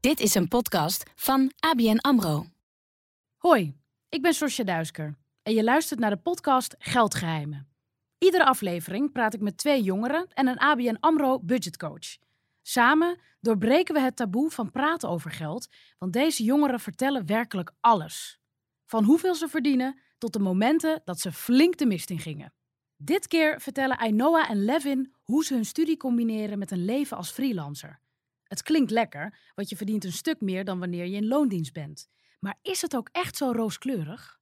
Dit is een podcast van ABN AMRO. Hoi, ik ben Sosja Duisker en je luistert naar de podcast Geldgeheimen. Iedere aflevering praat ik met twee jongeren en een ABN AMRO budgetcoach. Samen doorbreken we het taboe van praten over geld, want deze jongeren vertellen werkelijk alles. Van hoeveel ze verdienen tot de momenten dat ze flink de mist in gingen. Dit keer vertellen Ainoa en Levin hoe ze hun studie combineren met een leven als freelancer. Het klinkt lekker, want je verdient een stuk meer dan wanneer je in loondienst bent. Maar is het ook echt zo rooskleurig?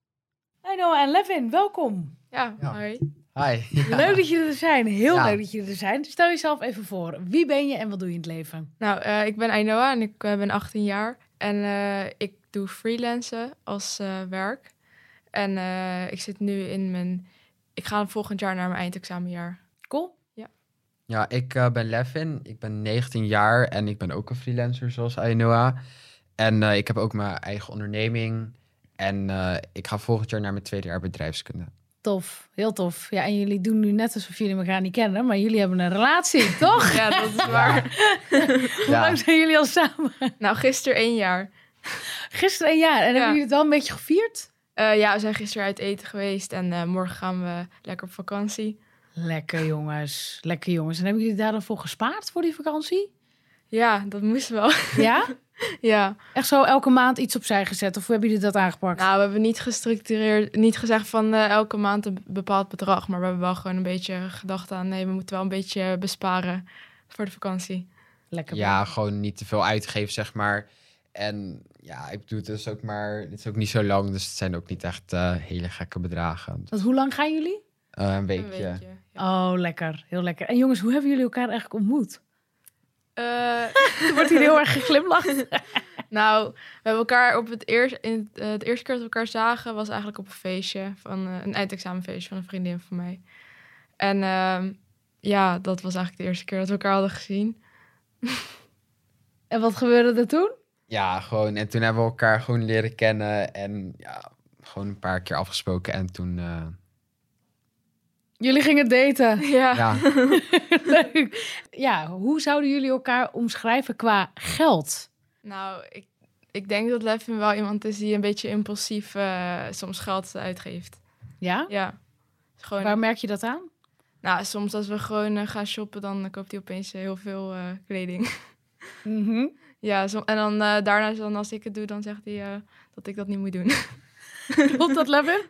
Ainoa en Levin, welkom. Ja, Ja. hoi. Hi. Leuk dat jullie er zijn. Heel Ja. leuk dat jullie er zijn. Stel jezelf even voor. Wie ben je en wat doe je in het leven? Nou, eh, ik ben Ainoa en ik eh, ben 18 jaar. En eh, ik doe freelancen als eh, werk. En eh, ik zit nu in mijn... Ik ga volgend jaar naar mijn eindexamenjaar. Ja, ik eh, ben Levin. Ik ben 19 jaar en ik ben ook een freelancer zoals Ainoa. En eh, ik heb ook mijn eigen onderneming. En eh, ik ga volgend jaar naar mijn tweede jaar bedrijfskunde. Tof. Heel tof. Ja, en jullie doen nu net alsof jullie elkaar niet kennen, maar jullie hebben een relatie, toch? Ja, dat is waar. Hoe Ja. lang zijn jullie al samen? nou, gisteren één jaar. Gisteren een jaar. En hebben jullie het wel een beetje gevierd? Eh, ja, we zijn gisteren uit eten geweest. En eh, morgen gaan we lekker op vakantie. Lekker jongens. Lekker jongens. En hebben jullie daar dan voor gespaard voor die vakantie? Ja, dat moest wel. Ja? ja. Echt zo elke maand iets opzij gezet? Of hoe hebben jullie dat aangepakt? Nou, we hebben niet gestructureerd, niet gezegd van eh, elke maand een bepaald bedrag. Maar we hebben wel gewoon een beetje gedacht aan... Nee, we moeten wel een beetje besparen voor de vakantie. Lekker. Ja, gewoon niet te veel uitgeven, zeg maar. En ja, ik doe het dus ook maar... Het is ook niet zo lang, dus het zijn ook niet echt eh, hele gekke bedragen. Want hoe lang gaan jullie? Eh, een Een weekje. Oh, lekker. Heel lekker. En jongens, hoe hebben jullie elkaar eigenlijk ontmoet? Eh, Er wordt hier heel erg geglimlacht. nou, we hebben elkaar op het eerst... In het, eh, het eerste keer dat we elkaar zagen was eigenlijk op een feestje. Van, eh, een eindexamenfeestje van een vriendin van mij. En ehm, ja, dat was eigenlijk de eerste keer dat we elkaar hadden gezien. En wat gebeurde er toen? Ja, gewoon. En toen hebben we elkaar gewoon leren kennen. En ja, gewoon een paar keer afgesproken. En toen... Jullie gingen daten. Ja. ja, Leuk. Ja, hoe zouden jullie elkaar omschrijven qua geld? Nou, ik, ik denk dat Levin wel iemand is die een beetje impulsief eh, soms geld uitgeeft. Ja? Ja. Gewoon, Waar merk je dat aan? nou, soms als we gewoon eh, gaan shoppen, dan koopt hij opeens heel veel eh, kleding. Mhm. ja, zo, en dan eh, daarna, dan, als ik het doe, dan zegt hij eh, dat ik dat niet moet doen. Klopt dat, Levin?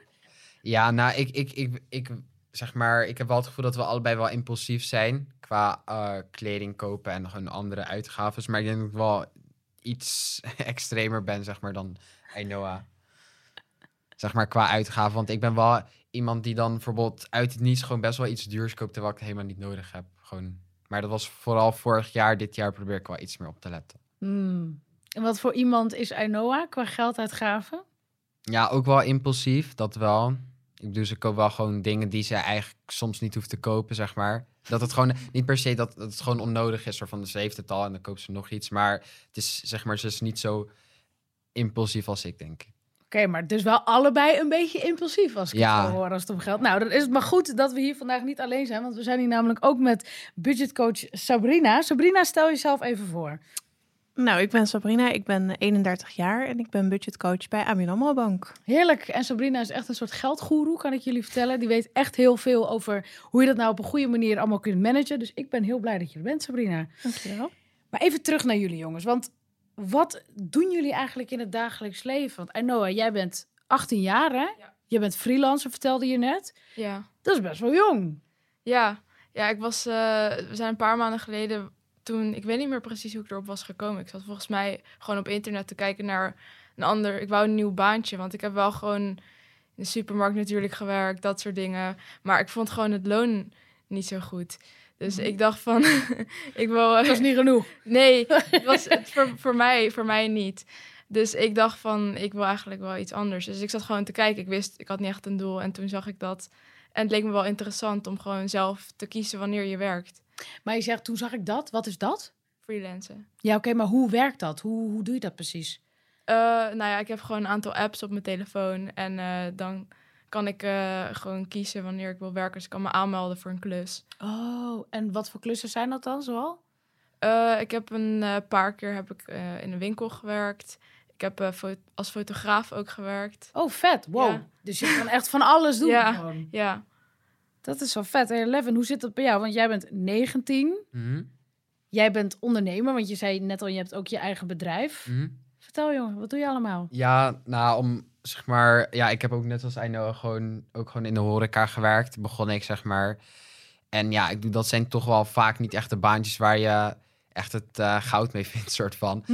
Ja, nou, ik, ik, ik, ik, zeg maar, ik heb wel het gevoel dat we allebei wel impulsief zijn qua eh, kleding kopen en gewoon andere uitgaven. Maar ik denk dat ik wel iets extremer ben, zeg maar, dan Ainoa. Zeg maar, qua uitgaven. Want ik ben wel iemand die dan bijvoorbeeld uit het niets gewoon best wel iets duurs koopt, terwijl ik het helemaal niet nodig heb. Gewoon. Maar dat was vooral vorig jaar. Dit jaar probeer ik wel iets meer op te letten. Hmm. En wat voor iemand is Ainoa qua gelduitgaven? Ja, ook wel impulsief, dat wel. Ik bedoel, ze koop wel gewoon dingen die ze eigenlijk soms niet hoeft te kopen, zeg maar. Dat het gewoon niet per se dat, dat het gewoon onnodig is, soort van ze heeft het al en dan koopt ze nog iets. Maar het is, zeg maar, ze is niet zo impulsief als ik, denk. Oké, maar dus wel allebei een beetje impulsief als ik Ja. het hoor als het om geld. Nou, dan is het maar goed dat we hier vandaag niet alleen zijn, want we zijn hier namelijk ook met budgetcoach Sabrina. Sabrina, stel jezelf even voor. Nou, ik ben Sabrina, ik ben 31 jaar en ik ben budgetcoach bij ABN AMRO Bank. Heerlijk. En Sabrina is echt een soort geldgoeroe, kan ik jullie vertellen. Die weet echt heel veel over hoe je dat nou op een goede manier allemaal kunt managen. Dus ik ben heel blij dat je er bent, Sabrina. Dankjewel. Maar even terug naar jullie jongens. Want wat doen jullie eigenlijk in het dagelijks leven? Want Ainoa, jij bent 18 jaar hè? Ja. Je bent freelancer, vertelde je net. ja. Dat is best wel jong. Ja, ja ik was, eh, we zijn een paar maanden geleden toen, ik weet niet meer precies hoe ik erop was gekomen. Ik zat volgens mij gewoon op internet te kijken naar een ander, ik wou een nieuw baantje, want ik heb wel gewoon in de supermarkt natuurlijk gewerkt, dat soort dingen. Maar ik vond gewoon het loon niet zo goed. Dus Mhm. ik dacht van, ik wil... Dat is niet genoeg. Nee, het was het voor, voor, mij, voor mij niet. Dus ik dacht van, ik wil eigenlijk wel iets anders. Dus ik zat gewoon te kijken. Ik wist, ik had niet echt een doel. En toen zag ik dat. En het leek me wel interessant om gewoon zelf te kiezen wanneer je werkt. Maar je zegt, toen zag ik dat. Wat is dat? Freelancen. Ja, oké, maar hoe werkt dat? Hoe, hoe doe je dat precies? Eh, nou ja, ik heb gewoon een aantal apps op mijn telefoon. En eh, dan kan ik eh, gewoon kiezen wanneer ik wil werken. Dus ik kan me aanmelden voor een klus. Oh, en wat voor klussen zijn dat dan zoal? Ik heb een paar keer heb ik, in een winkel gewerkt. Ik heb fo- als fotograaf ook gewerkt. Oh, vet. Wow. Ja. Dus je kan echt van alles doen Ja. gewoon. Ja, Dat is wel vet. Hey, Levin, hoe zit dat bij jou? Want jij bent 19. Mhm, Jij bent ondernemer, want je zei net al, je hebt ook je eigen bedrijf. mhm. Vertel jongen, wat doe je allemaal? Ja, nou, om zeg maar, ja, ik heb ook net als Eino gewoon ook gewoon in de horeca gewerkt. Begon ik zeg maar. En ja, ik doe dat zijn toch wel vaak niet echt de baantjes waar je echt het eh, goud mee vindt, soort van.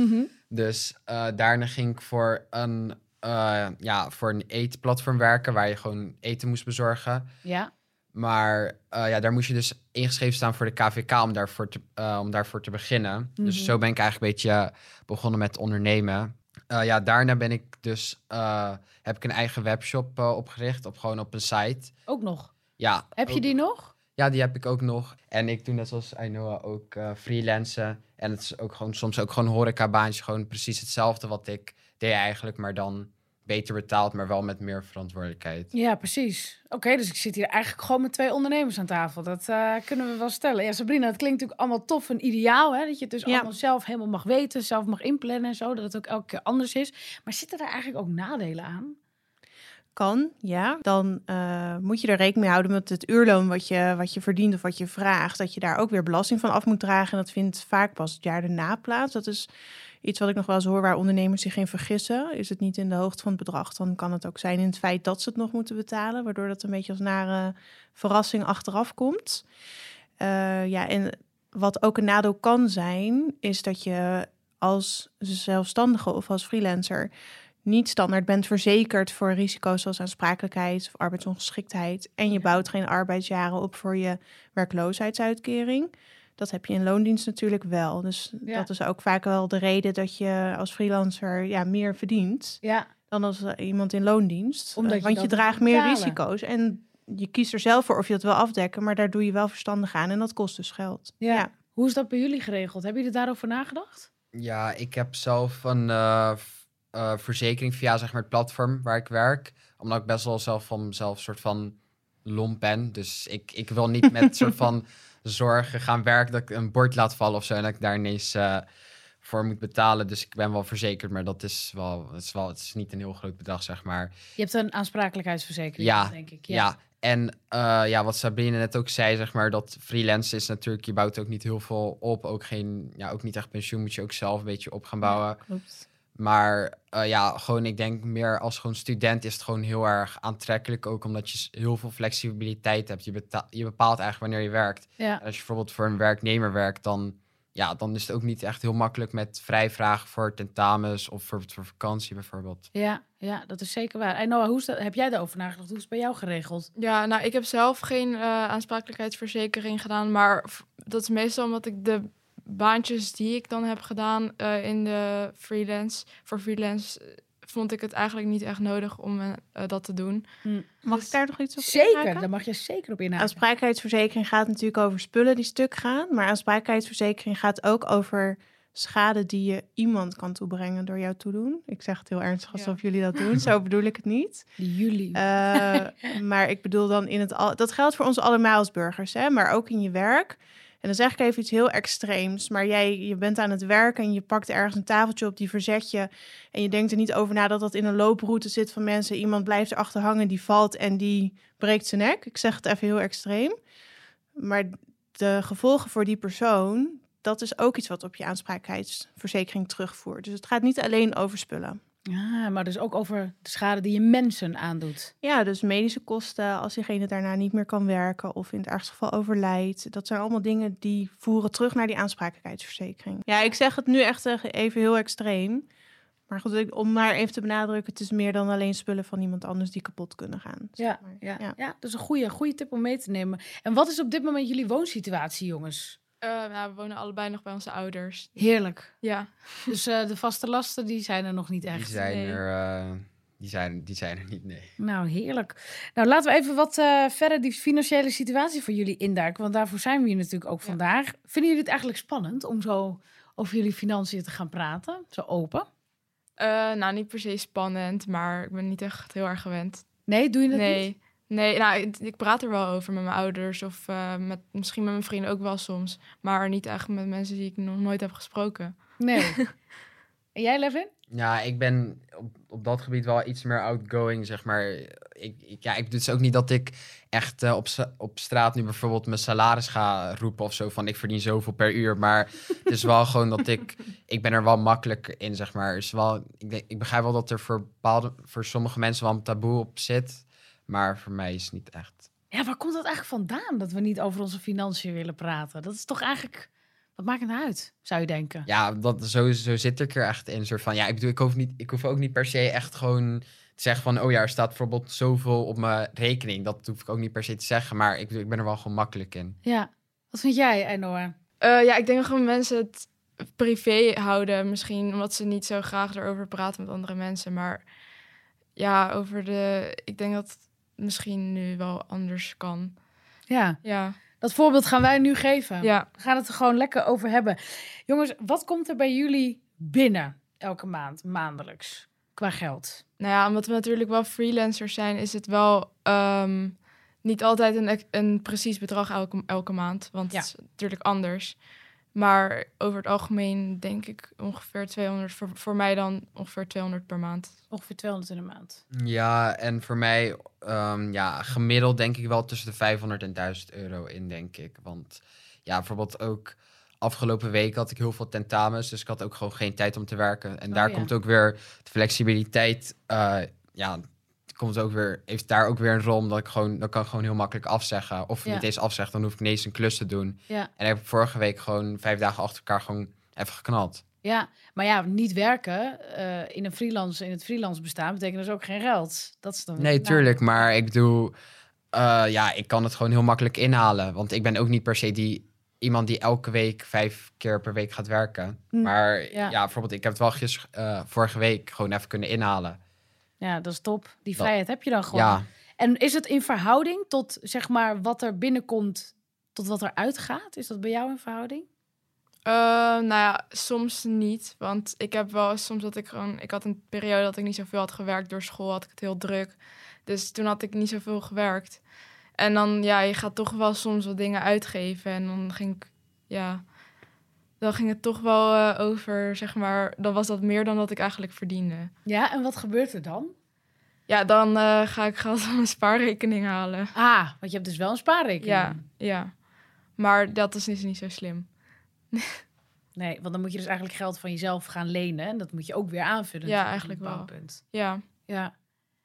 Dus eh, daarna ging ik voor een, eh, ja, voor een eetplatform werken waar je gewoon eten moest bezorgen. Ja. Maar eh, ja, daar moest je dus ingeschreven staan voor de KVK om daarvoor te, eh, om daarvoor te beginnen. Mhm. Dus zo ben ik eigenlijk een beetje begonnen met ondernemen. Eh, ja, daarna ben ik dus, eh, heb ik een eigen webshop eh, opgericht, op, gewoon op een site. Ook nog. Ja, Heb je die nog? Ja, die heb ik ook nog. En ik doe net zoals Ainoa ook eh freelancen. En het is ook gewoon soms ook gewoon horecabaantje, gewoon precies hetzelfde wat ik deed eigenlijk, maar dan beter betaald, maar wel met meer verantwoordelijkheid. Ja, precies. Oké, dus ik zit hier eigenlijk gewoon met twee ondernemers aan tafel. Dat eh, kunnen we wel stellen. Ja, Sabrina, het klinkt natuurlijk allemaal tof en ideaal. Hè? Dat je het dus Ja. allemaal zelf helemaal mag weten, zelf mag inplannen en zo. Dat het ook elke keer anders is. Maar zitten daar eigenlijk ook nadelen aan? Kan, ja. Dan eh, moet je er rekening mee houden met het uurloon wat je, wat je verdient of wat je vraagt. Dat je daar ook weer belasting van af moet dragen. En dat vindt vaak pas het jaar erna plaats. Dat is iets wat ik nog wel eens hoor waar ondernemers zich in vergissen. Is het niet in de hoogte van het bedrag, dan kan het ook zijn in het feit dat ze het nog moeten betalen. Waardoor dat een beetje als nare verrassing achteraf komt. Eh, ja, en wat ook een nadeel kan zijn, is dat je als zelfstandige of als freelancer niet standaard bent verzekerd voor risico's zoals aansprakelijkheid of arbeidsongeschiktheid. En je bouwt geen arbeidsjaren op voor je werkloosheidsuitkering. Dat heb je in loondienst natuurlijk wel. Dus Ja. dat is ook vaak wel de reden dat je als freelancer ja, meer verdient Ja, dan als eh, iemand in loondienst. Omdat Eh, je Want je, draagt meer betalen. risico's. En je kiest er zelf voor of je dat wil afdekken, maar daar doe je wel verstandig aan. En dat kost dus geld. Ja. Hoe is dat bij jullie geregeld? Hebben jullie daarover nagedacht? Ja, ik heb zelf een eh, eh, verzekering via zeg maar, het platform waar ik werk. Omdat ik best wel zelf van mezelf soort van lomp ben. Dus ik, ik wil niet met soort van zorgen gaan werken dat ik een bord laat vallen of zo. En dat ik daar ineens eh, voor moet betalen. Dus ik ben wel verzekerd, maar dat is wel, het is wel, het is niet een heel groot bedrag, zeg maar. Je hebt een aansprakelijkheidsverzekering, Ja, denk ik. Ja, en eh, ja, wat Sabrina net ook zei, zeg maar, dat freelance is natuurlijk, je bouwt ook niet heel veel op. Ook, geen, ja, ook niet echt pensioen, moet je ook zelf een beetje op gaan bouwen. Klopt. Maar eh, ja, gewoon, ik denk meer als gewoon student is het gewoon heel erg aantrekkelijk. Ook omdat je heel veel flexibiliteit hebt. Je, bepaalt eigenlijk wanneer je werkt. Ja. En als je bijvoorbeeld voor een werknemer werkt, dan, ja, dan is het ook niet echt heel makkelijk met vrijvragen voor tentamens of voor, voor vakantie bijvoorbeeld. Ja, ja, dat is zeker waar. En Noah, hoe is dat, heb jij daarover nagedacht? Hoe is het bij jou geregeld? Ja, nou, ik heb zelf geen eh, aansprakelijkheidsverzekering gedaan, maar dat is meestal omdat ik de baantjes die ik dan heb gedaan eh, in de freelance, voor freelance, eh, vond ik het eigenlijk niet echt nodig om eh, dat te doen. Mag ik daar nog iets op Zeker, inhaken? daar mag je zeker op inhaken. Aansprakelijkheidsverzekering gaat natuurlijk over spullen die stuk gaan. Maar aansprakelijkheidsverzekering gaat ook over schade die je iemand kan toebrengen door jou toedoen. Ik zeg het heel ernstig alsof jullie dat doen. Zo bedoel ik het niet. Jullie. Eh, maar ik bedoel dan in het al. Dat geldt voor ons allemaal als burgers, hè? maar ook in je werk. En dan zeg ik even iets heel extreems. Maar jij je bent aan het werk en je pakt ergens een tafeltje op, die verzet je. En je denkt er niet over na dat dat in een looproute zit van mensen. Iemand blijft erachter hangen, die valt en die breekt zijn nek. Ik zeg het even heel extreem. Maar de gevolgen voor die persoon, dat is ook iets wat op je aansprakelijkheidsverzekering terugvoert. Dus het gaat niet alleen over spullen. Ja, maar dus ook over de schade die je mensen aandoet. Ja, dus medische kosten als diegene daarna niet meer kan werken of in het ergste geval overlijdt. Dat zijn allemaal dingen die voeren terug naar die aansprakelijkheidsverzekering. Ja, ik zeg het nu echt even heel extreem. Maar goed, om maar even te benadrukken, het is meer dan alleen spullen van iemand anders die kapot kunnen gaan. zeg Ja, maar. ja, ja. Ja. dat is een goede, goede tip om mee te nemen. En wat is op dit moment jullie woonsituatie, jongens? Eh, nou, we wonen allebei nog bij onze ouders. Heerlijk. Ja, Dus eh, de vaste lasten, die zijn er nog niet Die echt. zijn, nee. er, eh, die, zijn, die zijn er niet, nee. Nou, heerlijk. Nou, laten we even wat eh, verder die financiële situatie voor jullie induiken. Want daarvoor zijn we hier natuurlijk ook Ja. vandaag. Vinden jullie het eigenlijk spannend om zo over jullie financiën te gaan praten? Zo open? Eh, nou niet per se spannend, maar ik ben niet echt heel erg gewend. Nee, doe je dat niet? Nee, nou, ik, ik praat er wel over met mijn ouders of eh, met, misschien met mijn vrienden ook wel soms. Maar niet echt met mensen die ik nog nooit heb gesproken. Nee. en jij, Levin? Ja, ik ben op, op dat gebied wel iets meer outgoing, zeg maar. Ik, ik, ja, ik, het is ook niet dat ik echt eh, op, op straat nu bijvoorbeeld mijn salaris ga roepen of zo van ik verdien zoveel per uur. Maar het is wel gewoon dat ik, ik ben er wel makkelijk in, zeg maar. Is wel, ik, denk, ik begrijp wel dat er voor, bepaalde, voor sommige mensen wel een taboe op zit. Maar voor mij is het niet echt. Ja, waar komt dat eigenlijk vandaan dat we niet over onze financiën willen praten? Dat is toch eigenlijk... Wat maakt het nou uit, zou je denken? Ja, dat, zo, zo zit ik er echt in. Soort van, ja, ik bedoel, ik hoef, niet, ik hoef ook niet per se echt gewoon te zeggen van, oh ja, er staat bijvoorbeeld zoveel op mijn rekening. Dat hoef ik ook niet per se te zeggen, maar ik, bedoel, ik ben er wel gewoon makkelijk in. Ja. Wat vind jij, Einoa? Eh, ja, ik denk dat gewoon mensen het privé houden. Misschien omdat ze niet zo graag erover praten met andere mensen. Maar ja, over de... Ik denk dat misschien nu wel anders kan. Ja, Ja, dat voorbeeld gaan wij nu geven. ja. We gaan het er gewoon lekker over hebben. Jongens, wat komt er bij jullie binnen elke maand, maandelijks, qua geld? Nou ja, omdat we natuurlijk wel freelancers zijn, is het wel ehm, niet altijd een, een precies bedrag elke, elke maand. Want Ja. het is natuurlijk anders. Maar over het algemeen denk ik ongeveer 200, voor, voor mij dan ongeveer 200 per maand. Ongeveer 200 in de maand. Ja, en voor mij, ehm, ja, gemiddeld denk ik wel tussen de 500 en 1000 euro in, denk ik. Want ja, bijvoorbeeld ook afgelopen week had ik heel veel tentamens, dus ik had ook gewoon geen tijd om te werken. En Oh, daar ja. komt ook weer de flexibiliteit, eh, ja, komt ook weer, heeft daar ook weer een rol, omdat ik gewoon, dan kan ik gewoon heel makkelijk afzeggen. Of Ja. niet eens afzeggen, dan hoef ik niet eens een klus te doen. Ja. En ik heb vorige week gewoon vijf dagen achter elkaar gewoon even geknald. Ja, maar ja, niet werken eh, in een freelance, in het freelance bestaan, betekent dus ook geen geld. Dat is dan Nee, nou, tuurlijk. Maar ik bedoel, eh, ja, ik kan het gewoon heel makkelijk inhalen. Want ik ben ook niet per se die iemand die elke week vijf keer per week gaat werken. Hm, Maar ja. ja. bijvoorbeeld, ik heb het wel gisteren, eh, vorige week gewoon even kunnen inhalen. Ja, dat is top. Die Dat- vrijheid heb je dan gewoon. Ja, En is het in verhouding tot zeg maar wat er binnenkomt tot wat er uitgaat? Is dat bij jou in verhouding? Eh, nou ja, soms niet. Want ik heb wel soms dat ik gewoon... Ik had een periode dat ik niet zoveel had gewerkt door school. Had ik het heel druk. Dus toen had ik niet zoveel gewerkt. En dan, ja, je gaat toch wel soms wat dingen uitgeven. En dan ging ik, ja... Dan ging het toch wel eh, over, zeg maar... Dan was dat meer dan dat ik eigenlijk verdiende. Ja, en wat gebeurt er dan? Ja, dan eh, ga ik geld van mijn spaarrekening halen. Ah, want je hebt dus wel een spaarrekening. Ja, ja. Maar dat is dus niet zo slim. Nee, want dan moet je dus eigenlijk geld van jezelf gaan lenen. En dat moet je ook weer aanvullen. Ja, eigenlijk een punt. Ja. Ja.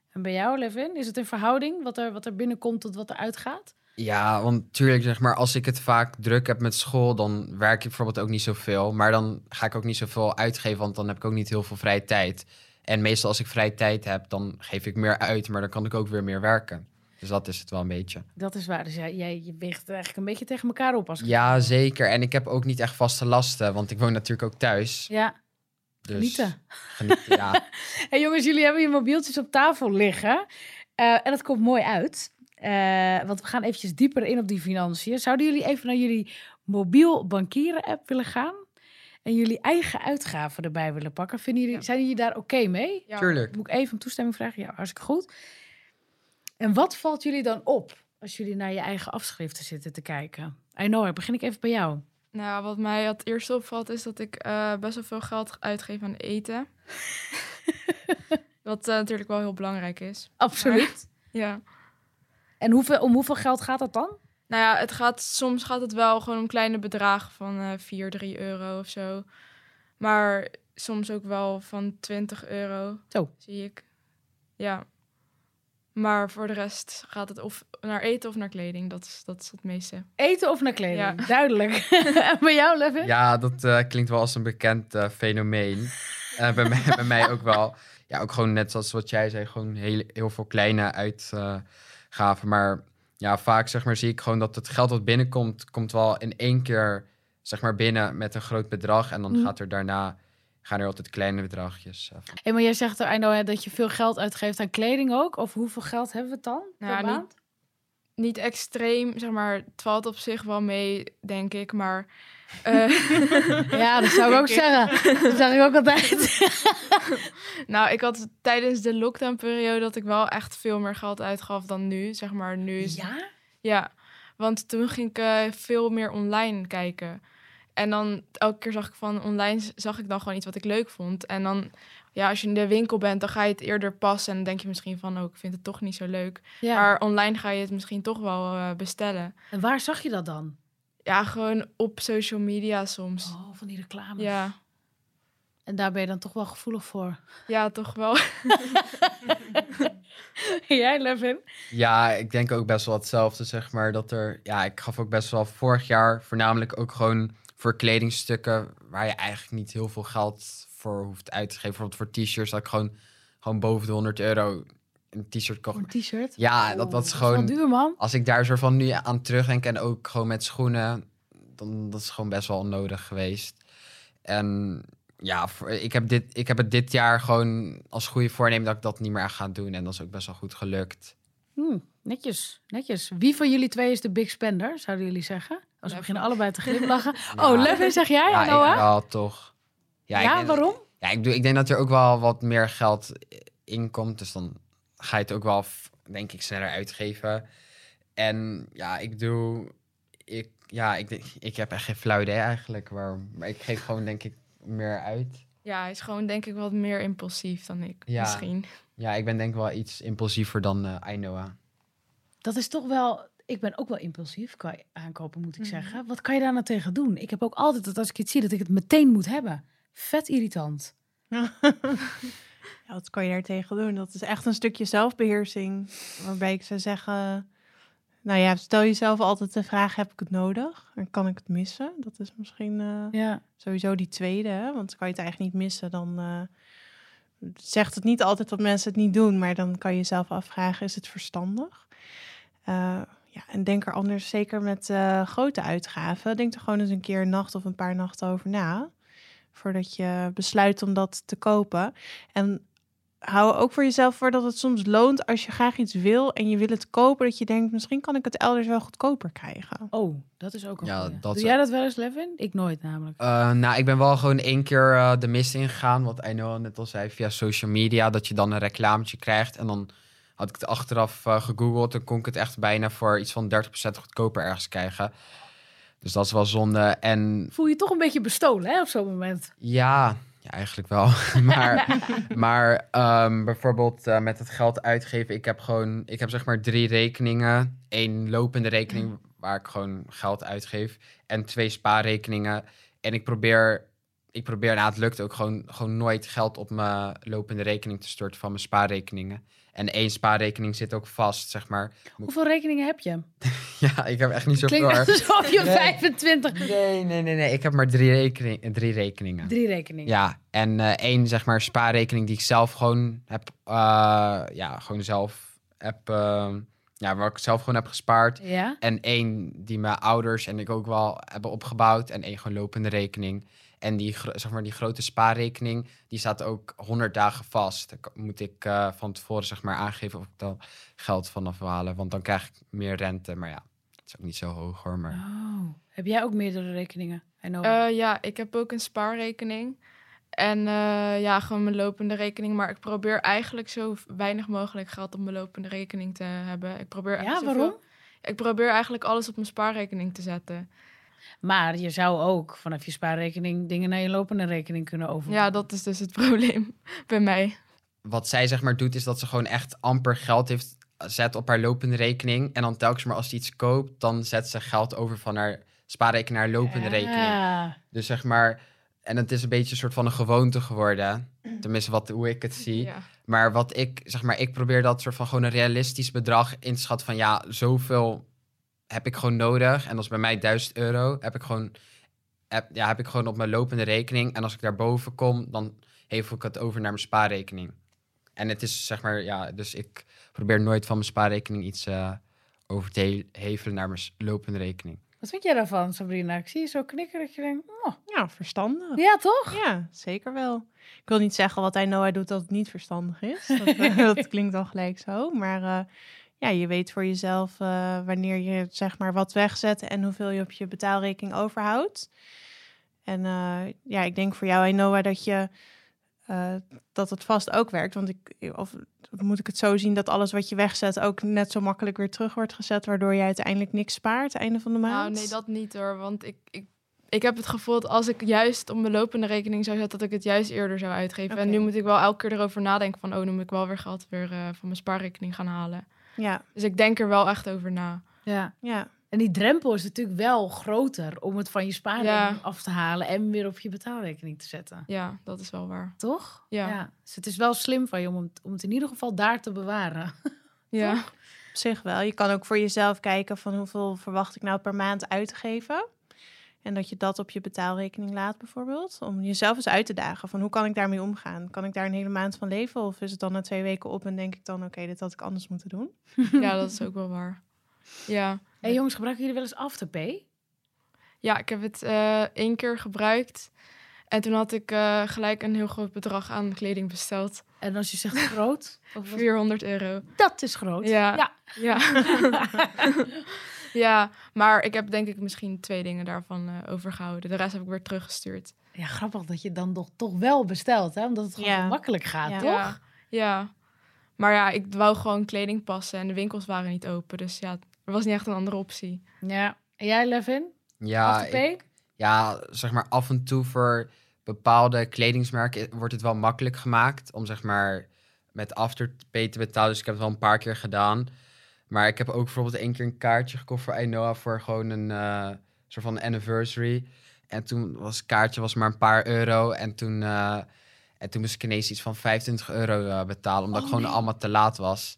En bij jou, Levin, is het in verhouding wat er, wat er binnenkomt tot wat er uitgaat? Ja, want natuurlijk zeg maar, als ik het vaak druk heb met school, dan werk ik bijvoorbeeld ook niet zoveel. Maar dan ga ik ook niet zoveel uitgeven, want dan heb ik ook niet heel veel vrije tijd. En meestal als ik vrije tijd heb, dan geef ik meer uit, maar dan kan ik ook weer meer werken. Dus dat is het wel een beetje. Dat is waar. Dus jij, jij je weegt het eigenlijk een beetje tegen elkaar op. Als ik Ja, het zeker. En ik heb ook niet echt vaste lasten, want ik woon natuurlijk ook thuis. Ja, Dus genieten. genieten, ja. Hey jongens, jullie hebben je mobieltjes op tafel liggen. Eh, en dat komt mooi uit. Eh, want we gaan eventjes dieper in op die financiën. Zouden jullie even naar jullie mobiel bankieren app willen gaan? En jullie eigen uitgaven erbij willen pakken? Vinden jullie, Ja. Zijn jullie daar oké mee? ja. Tuurlijk. Moet ik even om toestemming vragen? Ja, hartstikke goed. En wat valt jullie dan op als jullie naar je eigen afschriften zitten te kijken? Ainoa, begin ik even bij jou. Nou, wat mij het eerste opvalt is dat ik eh, best wel veel geld uitgeef aan eten. wat eh, natuurlijk wel heel belangrijk is. Absoluut. Ja. En hoeveel, om hoeveel geld gaat dat dan? Nou ja, het gaat, soms gaat het wel gewoon om kleine bedragen van eh 4, 3 euro of zo. Maar soms ook wel van 20 euro. Zo. Zie ik. Ja. Maar voor de rest gaat het of naar eten of naar kleding. Dat is, dat is het meeste. Eten of naar kleding? Ja. Duidelijk. en bij jou, Levin? Ja, dat eh, klinkt wel als een bekend eh, fenomeen. Eh, bij, mij, bij mij ook wel. Ja, ook gewoon net zoals wat jij zei, gewoon heel, heel veel kleine maar ja, vaak zeg maar, zie ik gewoon dat het geld wat binnenkomt, komt wel in één keer zeg maar, binnen met een groot bedrag. En dan Mhm. gaat er daarna, gaan er altijd kleine bedragjes. eh. Hey, maar jij zegt er, dat je veel geld uitgeeft aan kleding ook. Of hoeveel geld hebben we het dan per Nou, niet- maand? Niet extreem, zeg maar. Het valt op zich wel mee, denk ik. Maar Eh, Ja, dat zou ik ook zeggen. Dat zeg ik ook altijd. nou, ik had tijdens de lockdownperiode dat ik wel echt veel meer geld uitgaf dan nu. Zeg maar, nu is Ja? Ja, want toen ging ik eh, veel meer online kijken. En dan elke keer zag ik van online zag ik dan gewoon iets wat ik leuk vond. En dan, ja, als je in de winkel bent, dan ga je het eerder passen. En dan denk je misschien van, oh, ik vind het toch niet zo leuk. Ja. Maar online ga je het misschien toch wel eh, bestellen. En waar zag je dat dan? Ja, gewoon op social media soms. Oh, van die reclames. Ja, En daar ben je dan toch wel gevoelig voor. ja, toch wel. Jij, Levin? Ja, ik denk ook best wel hetzelfde, zeg maar. Dat er, ja, ik gaf ook best wel vorig jaar voornamelijk ook gewoon voor kledingstukken waar je eigenlijk niet heel veel geld voor hoeft uit te geven. Bijvoorbeeld voor t-shirts, dat ik gewoon, gewoon boven de 100 euro een t-shirt kocht. Een t-shirt? Ja, dat, dat is wel gewoon, duur, man. als ik daar zo van nu aan terugdenk en ook gewoon met schoenen, dan dat is gewoon best wel onnodig geweest. En ja, voor, ik, heb dit, ik heb het dit jaar gewoon als goede voornemen dat ik dat niet meer ga doen. En dat is ook best wel goed gelukt. Hm, netjes, netjes. Wie van jullie twee is de big spender, zouden jullie zeggen? Als we beginnen allebei te glimlachen. Ja. Oh, Levin, zeg jij, Ja, Noah? ik wel, toch. Ja, ik denk- waarom? Ja, ik, doe, ik denk dat er ook wel wat meer geld inkomt. Dus dan ga je het ook wel, denk ik, sneller uitgeven. En ja, ik doe... Ik, ja, ik, denk- ik heb echt geen flauw idee eigenlijk. Waarom. Maar ik geef gewoon, denk ik, meer uit. Ja, hij is gewoon denk ik wat meer impulsief dan ik. Ja. Misschien. Ja, ik ben denk ik wel iets impulsiever dan eh Ainoa. Dat is toch wel... Ik ben ook wel impulsief qua aankopen, moet ik Mhm. zeggen. Wat kan je daar nou tegen doen? Ik heb ook altijd dat als ik iets zie, dat ik het meteen moet hebben. Vet irritant. Ja, wat kan je daar tegen doen? Dat is echt een stukje zelfbeheersing. Waarbij ik zou zeggen... Nou ja, stel jezelf altijd de vraag, heb ik het nodig? En kan ik het missen? Dat is misschien eh, Ja. sowieso die tweede. Hè? Want kan je het eigenlijk niet missen, dan eh, zegt het niet altijd dat mensen het niet doen. Maar dan kan je jezelf afvragen, is het verstandig? Eh, ja, en denk er anders, zeker met grote uitgaven, denk er gewoon eens een keer een nacht of een paar nachten over na. Voordat je besluit om dat te kopen. En hou ook voor jezelf voor dat het soms loont als je graag iets wil en je wil het kopen. Dat je denkt, misschien kan ik het elders wel goedkoper krijgen. Oh, dat is ook een Ja, goeie. dat Doe jij dat wel eens, Levin? Ik nooit namelijk. Eh, nou, ik ben wel gewoon één keer eh, de mist ingegaan. Wat Ainoa net al zei, via social media. Dat je dan een reclametje krijgt. En dan had ik het achteraf eh, gegoogeld. En kon ik het echt bijna voor iets van 30% goedkoper ergens krijgen. Dus dat is wel zonde. En Voel je toch een beetje bestolen, hè, op zo'n moment? Ja, ja eigenlijk wel. maar maar ehm, bijvoorbeeld eh, met het geld uitgeven. Ik heb gewoon, ik heb zeg maar drie rekeningen. Eén lopende rekening waar ik gewoon geld uitgeef. En twee spaarrekeningen. En ik probeer, ik probeer, nou het lukt ook gewoon, gewoon nooit geld op mijn lopende rekening te storten van mijn spaarrekeningen. En één spaarrekening zit ook vast, zeg maar. Hoeveel rekeningen heb je? Ja, ik heb echt niet zoveel. Klinkt alsof je Nee. 25... Nee, nee, nee, nee. Ik heb maar drie, rekening, drie rekeningen. Drie rekeningen. Ja, en eh, één zeg maar spaarrekening die ik zelf gewoon heb, eh, ja, gewoon zelf heb, eh, ja, waar ik zelf gewoon heb gespaard. Ja? En één die mijn ouders en ik ook wel hebben opgebouwd. En één gewoon lopende rekening. En die, zeg maar, die grote spaarrekening, die staat ook 100 dagen vast. Daar kan- moet ik eh, van tevoren zeg maar aangeven of ik daar geld vanaf wil halen. Want dan krijg ik meer rente. Maar ja, het is ook niet zo hoog hoor. Maar... Oh. Heb jij ook meerdere rekeningen? Eh, ja, ik heb ook een spaarrekening. En eh, ja, gewoon mijn lopende rekening. Maar ik probeer eigenlijk zo weinig mogelijk geld op mijn lopende rekening te hebben. Ik probeer ja, zoveel- waarom? Ik probeer eigenlijk alles op mijn spaarrekening te zetten. Maar je zou ook vanaf je spaarrekening dingen naar je lopende rekening kunnen over. Ja, dat is dus het probleem bij mij. wat zij zeg maar doet, is dat ze gewoon echt amper geld heeft zet op haar lopende rekening. En dan telkens maar als ze iets koopt, dan zet ze geld over van haar spaarrekening naar lopende rekening. Ja. Dus zeg maar, en het is een beetje een soort van een gewoonte geworden. Tenminste, wat, hoe ik het zie. Ja. Maar wat ik, zeg maar, ik probeer dat soort van gewoon een realistisch bedrag in te schatten van ja, zoveel heb ik gewoon nodig. En dat is bij mij 1000 euro. Heb ik gewoon, heb, ja, heb ik gewoon op mijn lopende rekening. En als ik daarboven kom, dan hevel ik het over naar mijn spaarrekening. En het is zeg maar, ja, dus ik probeer nooit van mijn spaarrekening iets eh, over te he- hevelen naar mijn lopende rekening. Wat vind jij daarvan, Sabrina? Ik zie je zo knikken dat je denkt, oh, Ja, verstandig. ja toch? Ja, zeker wel. Ik wil niet zeggen wat hij Noah doet dat het niet verstandig is. Dat, eh, dat klinkt al gelijk zo. Maar eh, ja, je weet voor jezelf eh, wanneer je zeg maar wat wegzet en hoeveel je op je betaalrekening overhoudt. En eh, ja, ik denk voor jou, Noah, dat je eh, dat het vast ook werkt. Want ik, of moet ik het zo zien dat alles wat je wegzet ook net zo makkelijk weer terug wordt gezet, waardoor je uiteindelijk niks spaart einde van de maand? Nou, nee, dat niet hoor. Want ik, ik, ik heb het gevoel dat als ik juist op mijn lopende rekening zou zetten, dat ik het juist eerder zou uitgeven. En nu moet ik wel elke keer erover nadenken van, oh, dan moet ik wel weer geld weer van mijn spaarrekening gaan halen. Ja, Dus ik denk er wel echt over na. Ja. ja. En die drempel is natuurlijk wel groter om het van je spaarrekening Ja. af te halen en weer op je betaalrekening te zetten. Ja, dat is wel waar. Toch? Ja. Dus het is wel slim van je om het, om het in ieder geval daar te bewaren. Ja. Op zich wel. Je kan ook voor jezelf kijken van hoeveel verwacht ik nou per maand uit te geven. En dat je dat op je betaalrekening laat bijvoorbeeld. Om jezelf eens uit te dagen van hoe kan ik daarmee omgaan? Kan ik daar een hele maand van leven? Of is het dan na twee weken op en denk ik dan oké, dit had ik anders moeten doen? ja, dat is ook wel waar. Ja. Hey jongens, gebruiken jullie wel eens Afterpay? Ja, ik heb het eh, één keer gebruikt. En toen had ik eh, gelijk een heel groot bedrag aan kleding besteld. En als je zegt groot, of wat- 400 euro. dat is groot. Ja. ja. Ja. Ja, maar ik heb denk ik misschien twee dingen daarvan eh, overgehouden. De rest heb ik weer teruggestuurd. Ja, grappig dat je dan toch, toch wel bestelt, hè? Omdat het gewoon Ja. makkelijk gaat, Ja. toch? Ja, ja. Maar ja, ik wou gewoon kleding passen en de winkels waren niet open. Dus ja, er was niet echt een andere optie. Ja. En jij, Levin? Ja, ik- ja, zeg maar af en toe voor bepaalde kledingsmerken wordt het wel makkelijk gemaakt om zeg maar met Afterpay te betalen. Dus ik heb het wel een paar keer gedaan. Maar ik heb ook bijvoorbeeld één keer een kaartje gekocht voor Ainoa voor gewoon een eh, soort van anniversary. En toen was het kaartje was maar een paar euro. En toen, eh, en toen moest ik ineens iets van 25 euro eh, betalen, omdat Oh, ik gewoon nee. allemaal te laat was.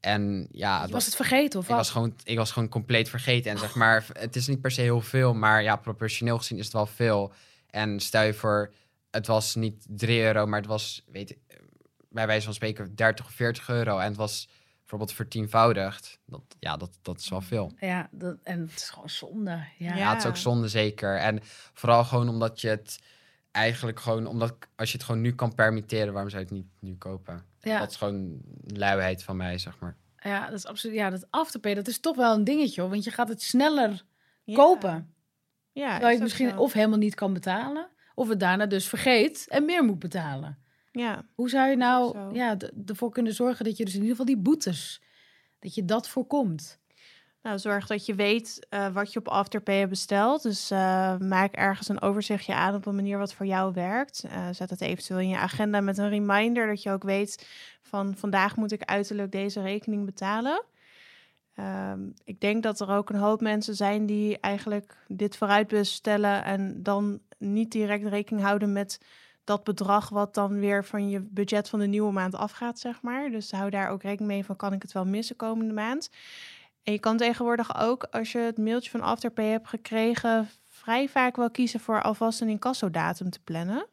En ja, het was het vergeten, of ik wat? was, gewoon, ik was gewoon compleet vergeten. En zeg maar, het is niet per se heel veel, maar ja, proportioneel gezien is het wel veel. En stel je voor, het was niet 3 euro, maar het was, weet ik, bij wijze van spreken, 30 of 40 euro. En het was bijvoorbeeld vertienvoudigd. Dat, ja, dat, dat is wel veel. Ja, dat, en het is gewoon zonde. Ja. Het is ook zonde zeker. En vooral gewoon omdat je het eigenlijk gewoon, omdat als je het gewoon nu kan permitteren, waarom zou je het niet nu kopen? Ja. Dat is gewoon luiheid van mij, zeg maar. Ja, dat is absoluut. Ja, dat Afterpay, dat is toch wel een dingetje, hoor. Want je gaat het sneller Ja. kopen. Ja, terwijl je het misschien zo. of helemaal niet kan betalen, of het daarna dus vergeet en meer moet betalen. Ja, Hoe zou je nou zo. ja, ervoor kunnen zorgen dat je dus in ieder geval die boetes, dat je dat voorkomt? nou zorg dat je weet eh, wat je op Afterpay hebt besteld. Dus eh, maak ergens een overzichtje aan op een manier wat voor jou werkt. Eh, zet het eventueel in je agenda met een reminder dat je ook weet van vandaag moet ik uiterlijk deze rekening betalen. Ehm, ik denk dat er ook een hoop mensen zijn die eigenlijk dit vooruit bestellen en dan niet direct rekening houden met dat bedrag wat dan weer van je budget van de nieuwe maand afgaat, zeg maar. Dus hou daar ook rekening mee van kan ik het wel missen komende maand. En je kan tegenwoordig ook, als je het mailtje van Afterpay hebt gekregen, vrij vaak wel kiezen voor alvast een incassodatum te plannen.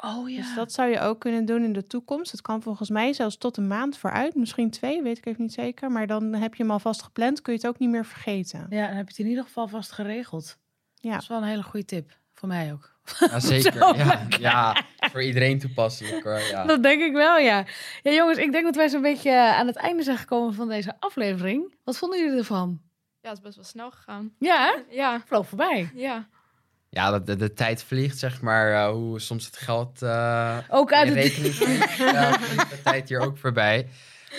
Oh Dus dat zou je ook kunnen doen in de toekomst. Het kan volgens mij zelfs tot een maand vooruit, misschien twee, weet ik even niet zeker. Maar dan heb je hem alvast gepland, kun je het ook niet meer vergeten. Ja, dan heb je het in ieder geval vast geregeld. Ja. Dat is wel een hele goede tip. Voor mij ook. Ja, zeker. Zo. Ja, ja, voor iedereen toepasselijk hoor. Ja. Dat denk ik wel, ja. Ja, jongens, ik denk dat wij zo'n beetje aan het einde zijn gekomen van deze aflevering. Wat vonden jullie ervan? Ja, het is best wel snel gegaan. Ja, hè? Ja, Vloog voorbij. ja. Ja, dat de, de tijd vliegt, zeg maar. eh, hoe soms het geld uh, Ook uit in het... rekening vliegt. ja, vliegt de tijd hier ook voorbij.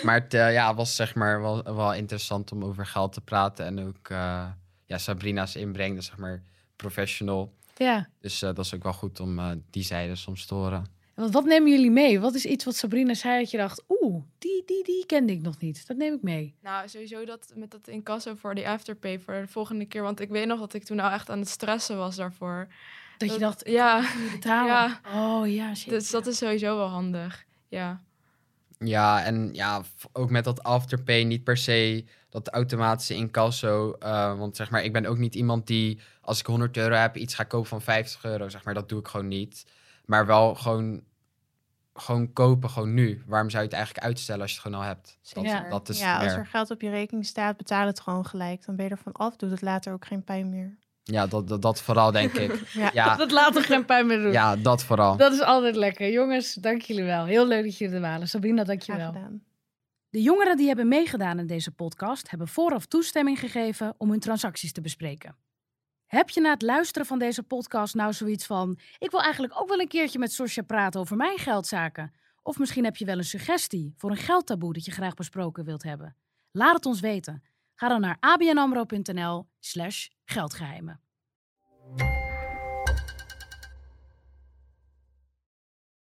Maar het eh, ja, was zeg maar wel, wel interessant om over geld te praten. En ook eh, ja, Sabrina's inbreng, dus zeg maar professional. Ja. Dus eh, dat is ook wel goed om eh, die zijde soms te horen. Want wat nemen jullie mee? Wat is iets wat Sabrina zei dat je dacht... Oeh, die, die, die kende ik nog niet. Dat neem ik mee. Nou, sowieso dat met dat incasso voor die afterpay voor de volgende keer. Want ik weet nog dat ik toen nou echt aan het stressen was daarvoor. Dat je dacht, Ja, betalen. Ja. Oh ja, shit. dus dat is sowieso wel handig. Ja. Ja, en ja, ook met dat afterpay niet per se dat automatische incasso. eh, want zeg maar, ik ben ook niet iemand die als ik 100 euro heb iets ga kopen van 50 euro. Zeg maar, dat doe ik gewoon niet. Maar wel gewoon, gewoon kopen, gewoon nu. Waarom zou je het eigenlijk uitstellen als je het gewoon al hebt? Dat, Ja. dat is ja, als er geld op je rekening staat, betaal het gewoon gelijk. Dan ben je ervan af, doet het later ook geen pijn meer. Ja, dat, dat, dat vooral denk ik. Ja. Ja, Dat laat er geen pijn meer doen. ja, dat vooral. Dat is altijd lekker. Jongens, dank jullie wel. Heel leuk dat jullie er waren. Sabrina, dank je Graag wel. De jongeren die hebben meegedaan in deze podcast hebben vooraf toestemming gegeven om hun transacties te bespreken. Heb je na het luisteren van deze podcast nou zoiets van: ik wil eigenlijk ook wel een keertje met Sosja praten over mijn geldzaken? Of misschien heb je wel een suggestie voor een geldtaboe dat je graag besproken wilt hebben? Laat het ons weten. Ga dan naar abnamro.nl/slash geldgeheimen.